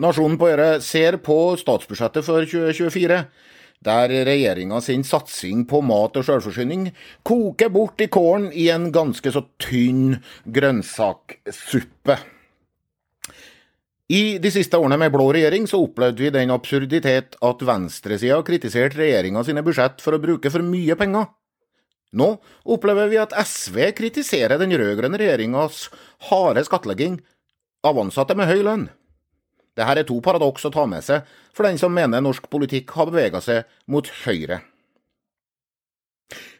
Nasjonen på Øre ser på statsbudsjettet for 2024, der regjeringa sin satsing på mat og sjølforsyning koker bort i kålen i en ganske så tynn grønnsaksuppe. I de siste årene med blå regjering så opplevde vi den absurditet at venstresida kritiserte regjeringa sine budsjett for å bruke for mye penger. Nå opplever vi at SV kritiserer den rød-grønne regjeringas harde skattlegging av ansatte med høy lønn. Dette er to paradoks å ta med seg for den som mener norsk politikk har bevega seg mot høyre.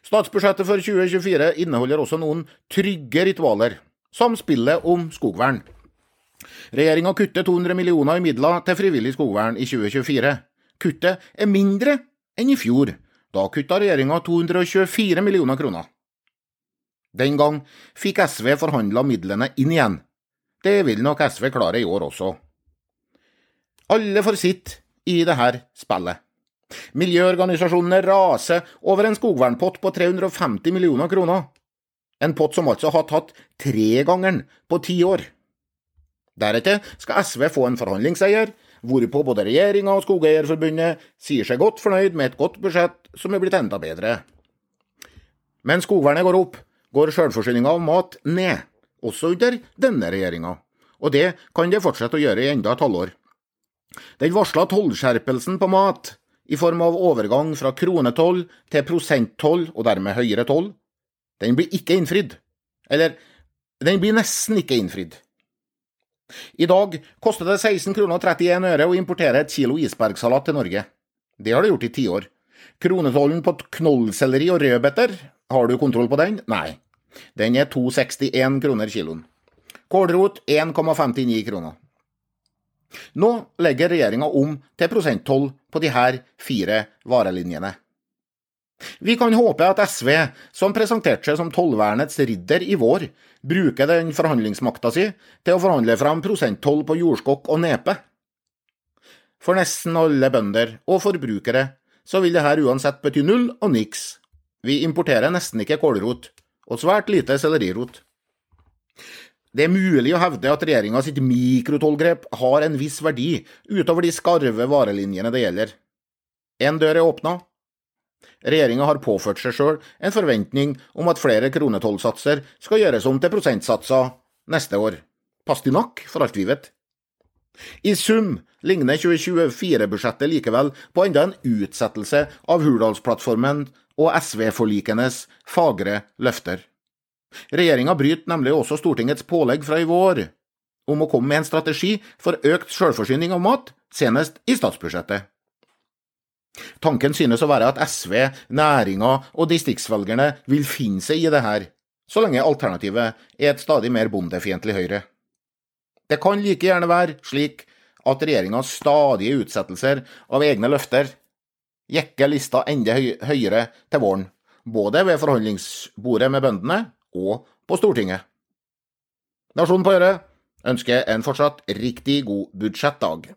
Statsbudsjettet for 2024 inneholder også noen trygge ritualer, som spillet om skogvern. Regjeringa kutter 200 millioner i midler til frivillig skogvern i 2024. Kuttet er mindre enn i fjor. Da kutta regjeringa 224 millioner kroner. Den gang fikk SV forhandla midlene inn igjen. Det vil nok SV klare i år også. Alle får sitt i det her spillet. Miljøorganisasjonene raser over en skogvernpott på 350 millioner kroner. En pott som altså har tatt tregangeren på ti år. Deretter skal SV få en forhandlingsseier, hvorpå både regjeringa og Skogeierforbundet sier seg godt fornøyd med et godt budsjett som er blitt enda bedre. Men skogvernet går opp, går sjølforsyninga av mat ned, også under denne regjeringa. Og det kan det fortsette å gjøre i enda et halvår. Den varsla tollskjerpelsen på mat, i form av overgang fra kronetoll til prosenttoll og dermed høyere toll, den blir ikke innfridd. Eller, den blir nesten ikke innfridd. I dag koster det 16 kroner og 31 øre å importere et kilo isbergsalat til Norge. Det har det gjort i tiår. Kronetollen på knollselleri og rødbeter, har du kontroll på den? Nei. Den er 2,61 kroner kiloen. Kålrot 1,59 kroner. Nå legger regjeringa om til prosenttoll på de her fire varelinjene. Vi kan håpe at SV, som presenterte seg som tollvernets ridder i vår, bruker den forhandlingsmakta si til å forhandle fram prosenttoll på jordskokk og nepe. For nesten alle bønder og forbrukere så vil dette uansett bety null og niks. Vi importerer nesten ikke kålrot, og svært lite sellerirot. Det er mulig å hevde at regjeringa sitt mikrotollgrep har en viss verdi utover de skarve varelinjene det gjelder. En dør er åpna. Regjeringa har påført seg sjøl en forventning om at flere kronetollsatser skal gjøres om til prosentsatser neste år. Pastinakk, for alt vi vet. I sum ligner 2024-budsjettet likevel på enda en utsettelse av Hurdalsplattformen og SV-forlikenes fagre løfter. Regjeringa bryter nemlig også Stortingets pålegg fra i vår om å komme med en strategi for økt selvforsyning av mat, senest i statsbudsjettet. Tanken synes å være at SV, næringa og distriktsvelgerne vil finne seg i det her, så lenge alternativet er et stadig mer bondefiendtlig Høyre. Det kan like gjerne være slik at regjeringas stadige utsettelser av egne løfter jekker lista enda høyere til våren, både ved forhandlingsbordet med bøndene og på Stortinget. Nasjonen på Øre ønsker en fortsatt riktig god budsjettdag.